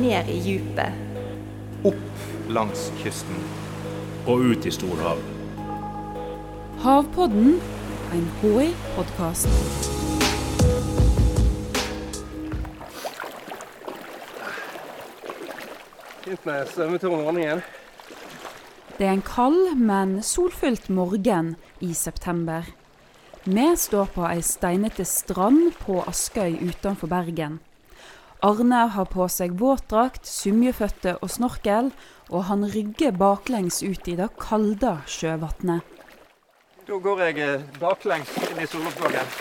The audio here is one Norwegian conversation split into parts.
ned i djupet. Opp langs kysten. Og ut i storhavet. Havpodden, en HI-podkast. Fint med svømmetur om morgenen. Det er en kald, men solfylt morgen i september. Vi står på ei steinete strand på Askøy utenfor Bergen. Arne har på seg våtdrakt, sumjeføtte og snorkel, og han rygger baklengs ut i det kalde sjøvannet. Da går jeg eh, baklengs inn i soloppgangen.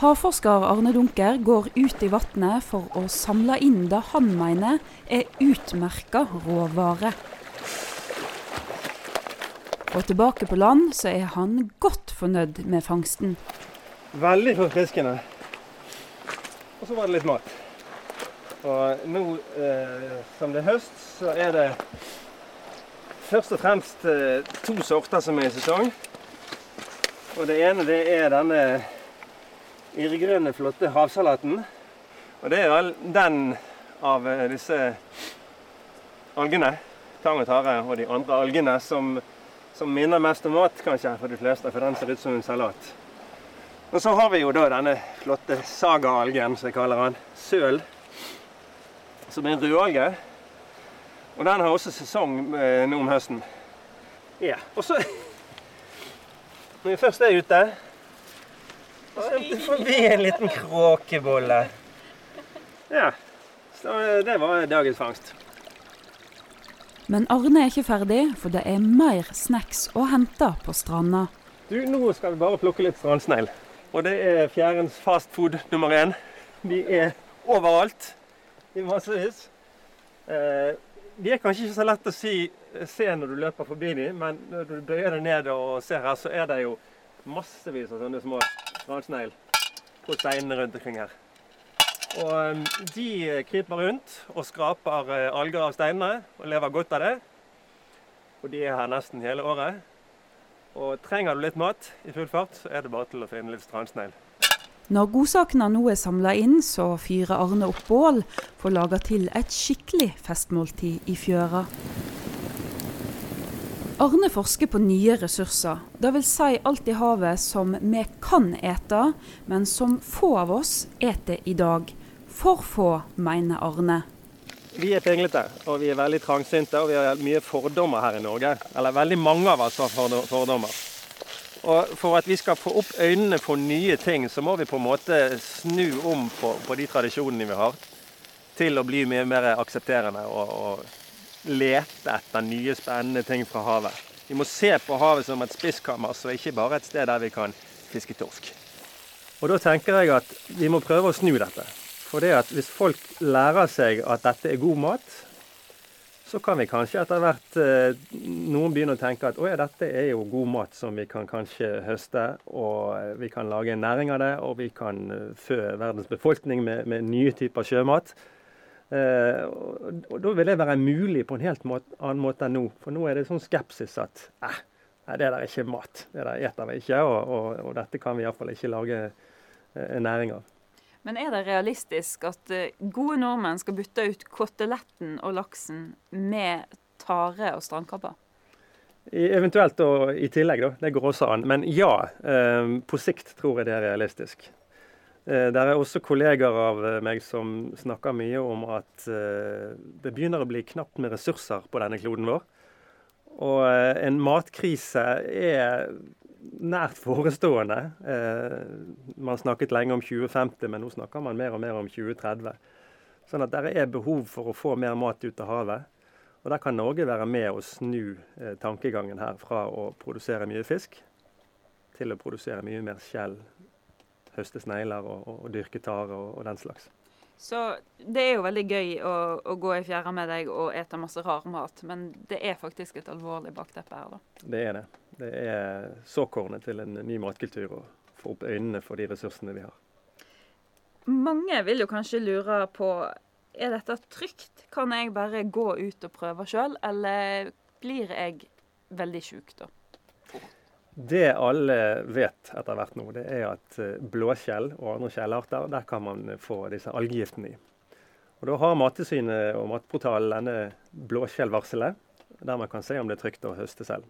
Havforsker Arne Dunker går ut i vannet for å samle inn det han mener er utmerka råvare. Og tilbake på land så er han godt fornøyd med fangsten. Veldig forfriskende. Og så var det litt mat. Og nå eh, som det er høst, så er det først og fremst eh, to sorter som er i sesong. Og det ene det er denne irrgrønne, flotte havsalaten. Og det er vel den av eh, disse algene, tang og tare og de andre algene, som, som minner mest om mat, kanskje, for de fleste. For den ser ut som en salat. Og så har vi jo da denne flotte saga-algen, som jeg kaller den. Søl. Som er en rødalge. Og den har også sesong eh, nå om høsten. Ja. Og så Når vi først er ute så svømte forbi en liten kråkebolle. Ja. Så det var dagens fangst. Men Arne er ikke ferdig, for det er mer snacks å hente på stranda. Du, nå skal vi bare plukke litt strandsnegl. Og det er fjærens fast food nummer én. De er overalt i massevis. Eh, de er kanskje ikke så lett å si, se når du løper forbi dem, men når du bøyer deg ned og ser her, så er det jo massevis av sånne små ransnegl på steinene rundt omkring her. Og eh, de kryper rundt og skraper eh, alger av steinene og lever godt av det. Og de er her nesten hele året. Og trenger du litt mat i full fart, så er det bare til å finne litt strandsnegl. Når godsakene nå er samla inn, så fyrer Arne opp bål for å lage til et skikkelig festmåltid i fjøra. Arne forsker på nye ressurser, dvs. Si alt i havet som vi kan ete, men som få av oss eter i dag. For få, mener Arne. Vi er pinglete, og vi er veldig trangsynte, og vi har mye fordommer her i Norge. Eller veldig mange av oss har fordommer. Og For at vi skal få opp øynene for nye ting, så må vi på en måte snu om på, på de tradisjonene vi har, til å bli mye mer aksepterende og, og lete etter nye, spennende ting fra havet. Vi må se på havet som et spiskammer, så ikke bare et sted der vi kan fiske torsk. Og Da tenker jeg at vi må prøve å snu dette. For det at hvis folk lærer seg at dette er god mat, så kan vi kanskje etter hvert eh, noen begynne å tenke at ja, dette er jo god mat som vi kan kanskje høste, og vi kan lage en næring av det, og vi kan eh, fø verdens befolkning med, med nye typer sjømat. Eh, og, og, Da vil det være mulig på en helt måte, annen måte enn nå. For nå er det sånn skepsis at eh, det der er ikke mat. Det der eter vi ikke, og, og, og dette kan vi iallfall ikke lage en næring av. Men er det realistisk at eh, gode nordmenn skal bytte ut koteletten og laksen med tare og strandkrabber? Eventuelt og i tillegg, da. Det går også an. Men ja, eh, på sikt tror jeg det er realistisk. Eh, det er også kolleger av meg som snakker mye om at det begynner å bli knapt med ressurser på denne kloden vår. Og en matkrise er nært forestående. Eh, man snakket lenge om 2050, men nå snakker man mer og mer om 2030. Sånn at det er behov for å få mer mat ut av havet. Og Der kan Norge være med å snu eh, tankegangen her fra å produsere mye fisk til å produsere mye mer skjell, høste snegler og, og, og dyrke tare og, og den slags. Så det er jo veldig gøy å, å gå i fjæra med deg og ete masse rar mat, men det er faktisk et alvorlig bakteppe her, da. Det er det. Det er såkornet til en ny matkultur å få opp øynene for de ressursene vi har. Mange vil jo kanskje lure på er dette trygt. Kan jeg bare gå ut og prøve sjøl, eller blir jeg veldig sjuk da? Det alle vet etter hvert nå, det er at eh, blåskjell og andre skjellarter, der kan man få disse algegiftene i. Og Da har Mattilsynet og Matportalen denne blåskjellvarselet, der man kan se om det er trygt å høste selv.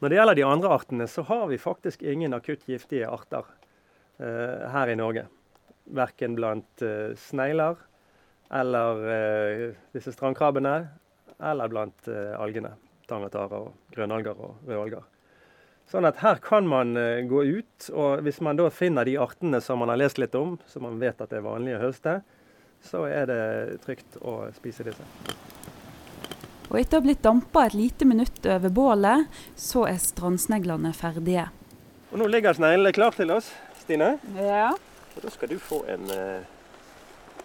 Når det gjelder de andre artene, så har vi faktisk ingen akutt giftige arter eh, her i Norge. Verken blant eh, snegler eller eh, disse strandkrabbene, eller blant eh, algene. Tangatarer, grønnalger og rødalger. Sånn at her kan man eh, gå ut, og hvis man da finner de artene som man har lest litt om, som man vet at det er vanlig å høste, så er det trygt å spise disse. Og etter å ha blitt dampa et lite minutt over bålet, så er strandsneglene ferdige. Og nå ligger sneglene klar til oss, Stine. Ja. Og da skal du få en, eh,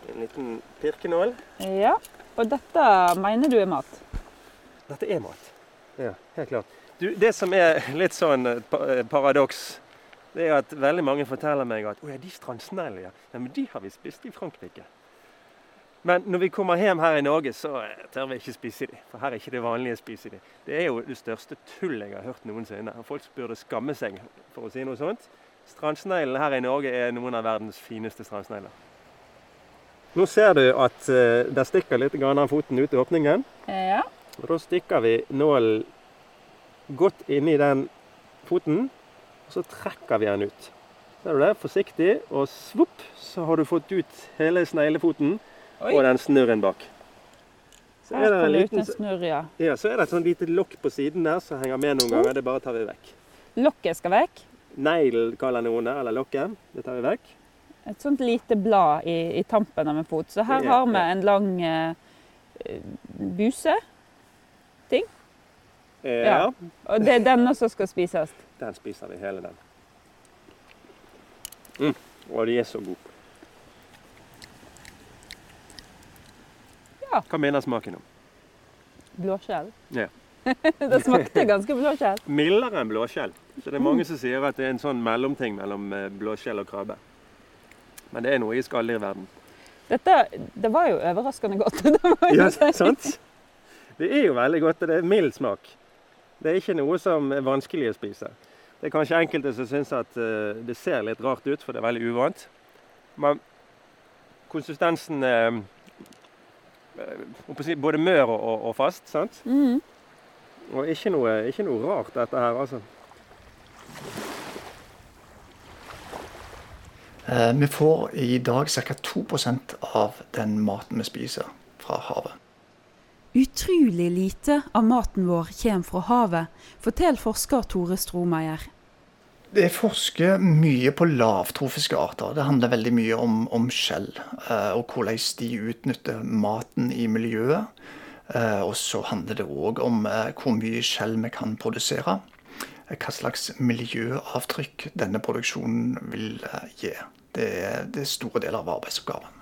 en liten pirkenål. ja. Og dette mener du er mat? Dette er mat. Ja, helt klart. Du, det som er litt sånn eh, eh, paradoks, det er at veldig mange forteller meg at å ja, de strandsneglene, ja. Nei, men de har vi spist i Frankrike. Men når vi kommer hjem her i Norge, så eh, tør vi ikke spise de. For her er ikke det vanlige å spise de. Det er jo det største tullet jeg har hørt noensinne. Og folk burde skamme seg for å si noe sånt. Strandsneglene her i Norge er noen av verdens fineste strandsnegler. Nå ser du at uh, det stikker litt grann av foten ut i åpningen. Ja. Og Da stikker vi nålen godt inni den foten, og så trekker vi den ut. Ser du det? Forsiktig, og svopp, så har du fått ut hele sneglefoten og den snurren bak. Så er, det en liten, en snurr, ja. ja, så er det et sånn lite lokk på siden der som henger med noen ganger. Det bare tar vi vekk. Lokket skal vekk. Neglen kaller noen det, eller lokket. Det tar vi vekk. Et sånt lite blad i, i tampen av en fot. Så her Ja, har vi ja. en lang eh, buse. Eh, Ja. ja. Og det er denne som skal spises. Den spiser vi, hele den. Mm. Og de er så gode. Ja. Hva mener smaken om? Blåskjell. Ja. det smakte ganske blåskjell. Mildere enn blåskjell. Så det er mange som sier at det er en sånn mellomting mellom eh, blåskjell og krabbe. Men det er noe i skalldyr-verden. Dette det var jo overraskende godt. det var jo Ja, sant? Det er jo veldig godt, og det er mild smak. Det er ikke noe som er vanskelig å spise. Det er kanskje enkelte som syns at eh, det ser litt rart ut, for det er veldig uvant. Men konsistensen er eh, si, både mør og, fast, sant? Mm. Og ikke noe, ikke noe rart, dette her, altså. Eh, Vi får i dag ca. 2% av den maten vi spiser, fra havet. Utrolig lite av maten vår kommer fra havet, forteller forsker Tore Stromeier. Det forsker mye på lavtrofiske arter. Det handler veldig mye om, om skjell, eh, og hvordan de utnytter maten i miljøet. Eh, og så handler det òg om eh, hvor mye skjell vi kan produsere. Hva slags miljøavtrykk denne produksjonen vil gi. Det er, det er store deler av arbeidsoppgaven.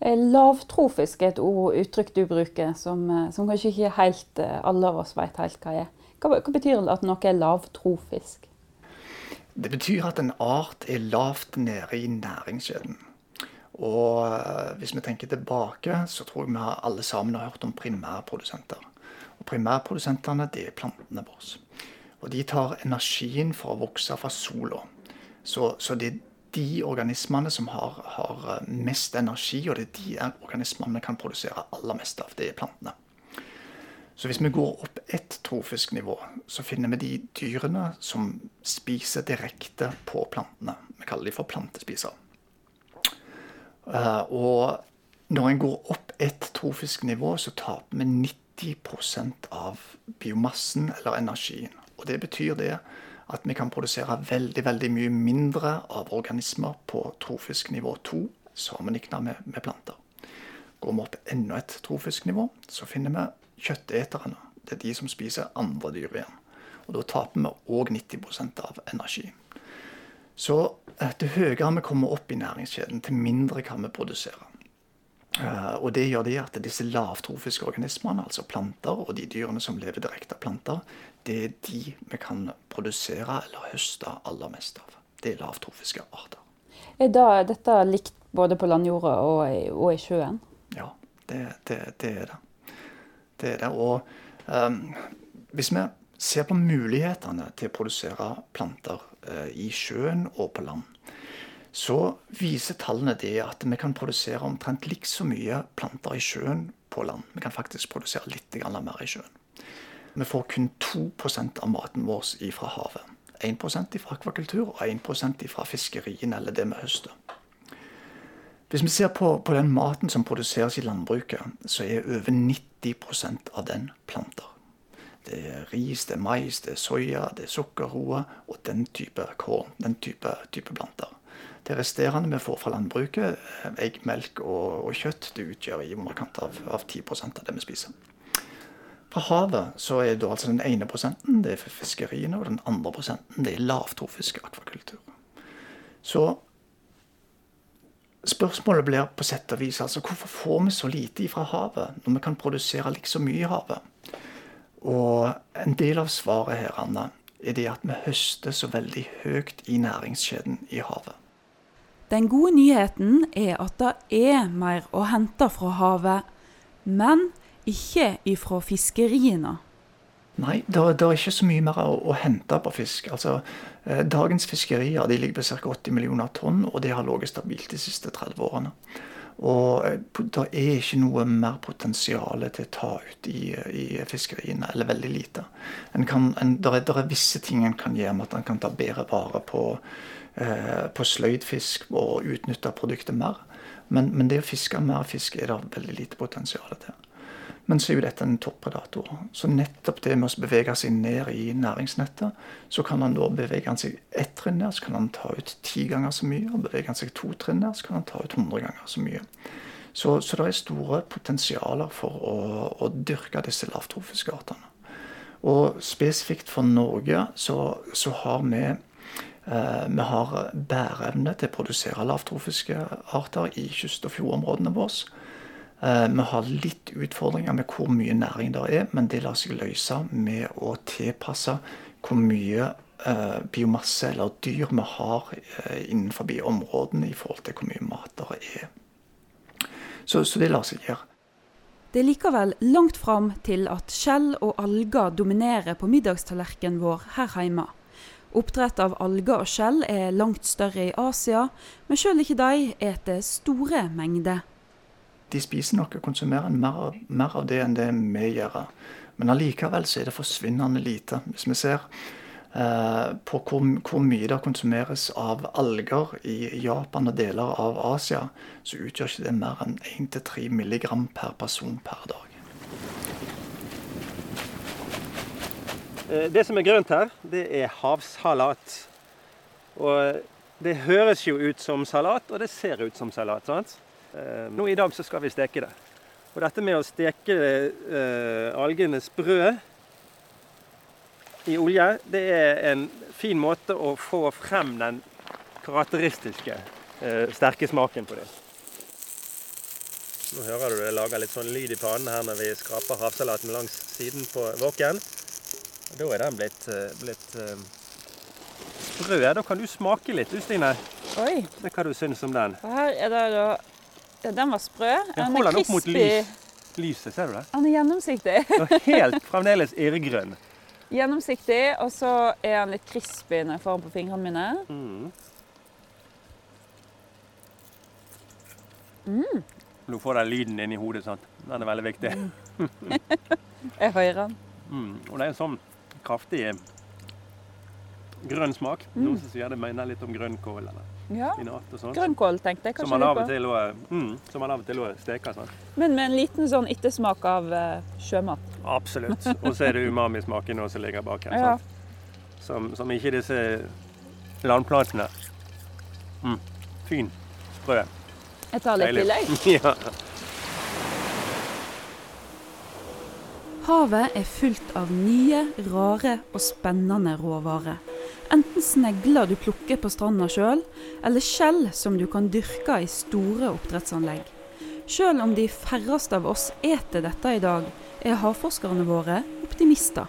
Eh, Lavtrofisk er et ord, uttrykk du bruker, som, eh, som kanskje ikke helt eh, alle av oss vet helt hva er. Hva, hva betyr det at noe er lavtrofisk? Det betyr at en art er lavt nede i næringskjeden. Og hvis vi tenker tilbake, så tror jeg vi alle sammen har hørt om primærprodusenter. Og primærprodusentene, det er plantene våre. Og de tar energien for å vokse fra sola. Så, så det de organismene som har, har eh, mest energi, og det er de organismene vi kan produsere aller mest av. Det er plantene. Så hvis vi går opp ett trofisk nivå, så finner vi de dyrene som spiser direkte på plantene. Vi kaller de for plantespisere. Eh, og når en går opp ett trofisk nivå, så taper vi 90% av biomassen eller energien. Og det betyr det at vi kan produsere veldig veldig mye mindre av organismer på trofisk nivå 2 sammenlignet med, med planter. Går vi opp enda et trofisk nivå, så finner vi kjøtteterne. Det er de som spiser andre dyr igjen. Og da taper vi òg 90 av energi. Så eh, til høyere vi kommer opp i næringskjeden, til mindre kan vi produsere. Eh, Og det gjør det at disse lavtrofiske organismene, altså planter, og de dyrene som lever direkte av planter, det er de vi kan produsere eller høste aller mest av. Det er lavtrofiske arter. Er da dette likt både på landjorda og, i- og i sjøen? Ja, det, det, det er det. Det er det. Og um, hvis vi ser på mulighetene til å produsere planter uh, i sjøen og på land, så viser tallene det at vi kan produsere omtrent likså mye planter i sjøen på land. Vi kan faktisk produsere litt mer i sjøen. Vi får kun 2% av maten vår fra havet. 1% fra akvakultur og 1% fra fiskeriene, eller det vi høster. Hvis vi ser på, på, den maten som produseres i landbruket, så er over 90% av den planter. Det er ris, det er mais, det er soya, det er sukkerroe og den type korn. Den type, type planter. Det resterende vi får fra landbruket, egg, melk og, og kjøtt, det utgjør i underkant av, av 10 av det vi spiser. Fra havet så er det altså den ene prosenten det er for fiskeriene, og den andre prosenten det er lavtrofisk akvakultur. Så Spørsmålet blir på sett og vis altså hvorfor får vi så lite fra havet når vi kan produsere liksom mye i havet? Og en del av svaret her, Anna, er det at vi høster så veldig høyt i næringskjeden i havet. Den gode nyheten er at det er mer å hente fra havet, men ikke ifra fiskeriene. Nei, det, er ikke så mye mer å, å hente på fisk. Altså, eh, dagens fiskerier de ligger på ca. 80 millioner tonn, og det har ligget stabilt de siste 30 årene. Og eh, det er ikke noe mer potensial til å ta ut i, i fiskeriene, eller veldig lite. En kan, en, der, er, der, er, visse ting en kan gjøre med at en kan ta bedre vare på, eh, på sløydfisk og utnytte produktet mer. Men, men det å fiske mer fisk er det veldig lite potensial til. Men så er jo dette en toppredator. Så nettopp det med å bevege seg ned i næringsnettet, så kan han da bevege han seg ett trinn ned, så kan han ta ut ti ganger så mye. Og beveger han seg to trinn ned, så kan han ta ut hundre ganger så mye. Så, så, det er store potensialer for å, å dyrke disse lavtrofiske artene. Og spesifikt for Norge så, så har vi eh, vi har bæreevne til å produsere lavtrofiske arter i kyst- og fjordområdene våre. Eh, vi har litt utfordringer med hvor mye næring det er, men det lar seg løse med å tilpasse hvor mye eh, biomasse eller dyr vi har eh, innenfor områdene i forhold til hvor mye mat det er. Så, så det lar seg gjøre. Det er likevel langt fram til at skjell og alger dominerer på middagstallerkenen vår her hjemme. Oppdrett av alger og skjell er langt større i Asia, men sjøl ikke de eter store mengder de spiser nok og konsumerer mer, mer, av det enn det vi gjør. Men allikevel så er det forsvinnende lite. Hvis vi ser eh, på hvor, hvor, mye det konsumeres av alger i Japan og deler av Asia, så utgjør ikke det mer enn 1-3 milligram per person per dag. Eh, det som er grønt her, det er havsalat. Og det høres jo ut som salat, og det ser ut som salat. sant? Eh, nå I dag så skal vi steke det. Og dette med å steke eh, algene sprø i olje, det er en fin måte å få frem den karakteristiske eh, sterke smaken på det. Nå hører du det lager litt sånn lyd i pannen her når vi skraper havsalaten langs siden på våken. Da er den blitt, eh, blitt uh, sprø. Da kan du smake litt, du Stine. Oi. Hva du syns om den? Her er det da ja, den var sprø. Ja, hold den opp mot lys. lyset, ser du det? Den er gjennomsiktig. helt fremdeles irrgrønn. Gjennomsiktig, og så er den litt crispy når jeg får den på fingrene mine. Mm. Mm. Nå får den lyden inn i hodet. sant? Den er veldig viktig. Mm. jeg hører den. Mm. Og det er en sånn kraftig grønn smak. Mm. Noen som sier det mener litt om grønnkål. eller ja. Grønnkål, tenkte jeg kanskje som man, av og til også, mm, som man av og til også steker. Sånn. Men med en liten sånn ettersmak av uh, sjømat. Absolutt. Og så er det umamismaken som ligger bak her. Ja. Som, som, ikke disse landplantene. Mm. Fin. Prøv. Jeg tar litt tillegg. ja. Havet er fullt av nye, rare og spennende råvarer. Enten snegler du plukker på stranda sjøl, eller skjell som du kan dyrke i store oppdrettsanlegg. Sjøl om de færreste av oss eter dette i dag, er havforskerne våre optimister.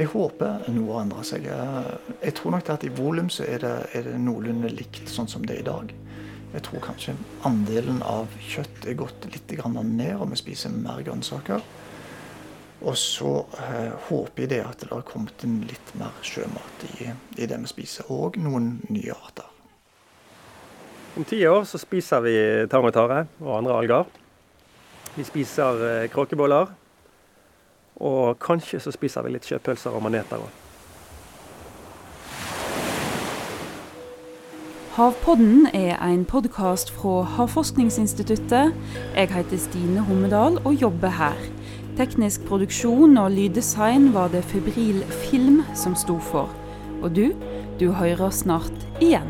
Jeg håper noe endrer seg. Jeg tror nok at i volum så er det, er det noenlunde likt sånn som det er i dag. Jeg tror kanskje andelen av kjøtt er gått litt ned, og vi spiser mer grønnsaker. Og så eh, håper jeg det at det har kommet inn litt mer sjømat i, i det vi spiser, og noen nye arter. Om ti år så spiser vi tang og tare og andre alger. Vi spiser eh, kråkeboller. Og kanskje så spiser vi litt sjøpølser og maneter òg. Havpodden er en podkast fra Havforskningsinstituttet. Jeg heter Stine Hommedal og jobber her. Teknisk produksjon og lyddesign var det Febril Film som sto for. Og du, du hører snart igjen.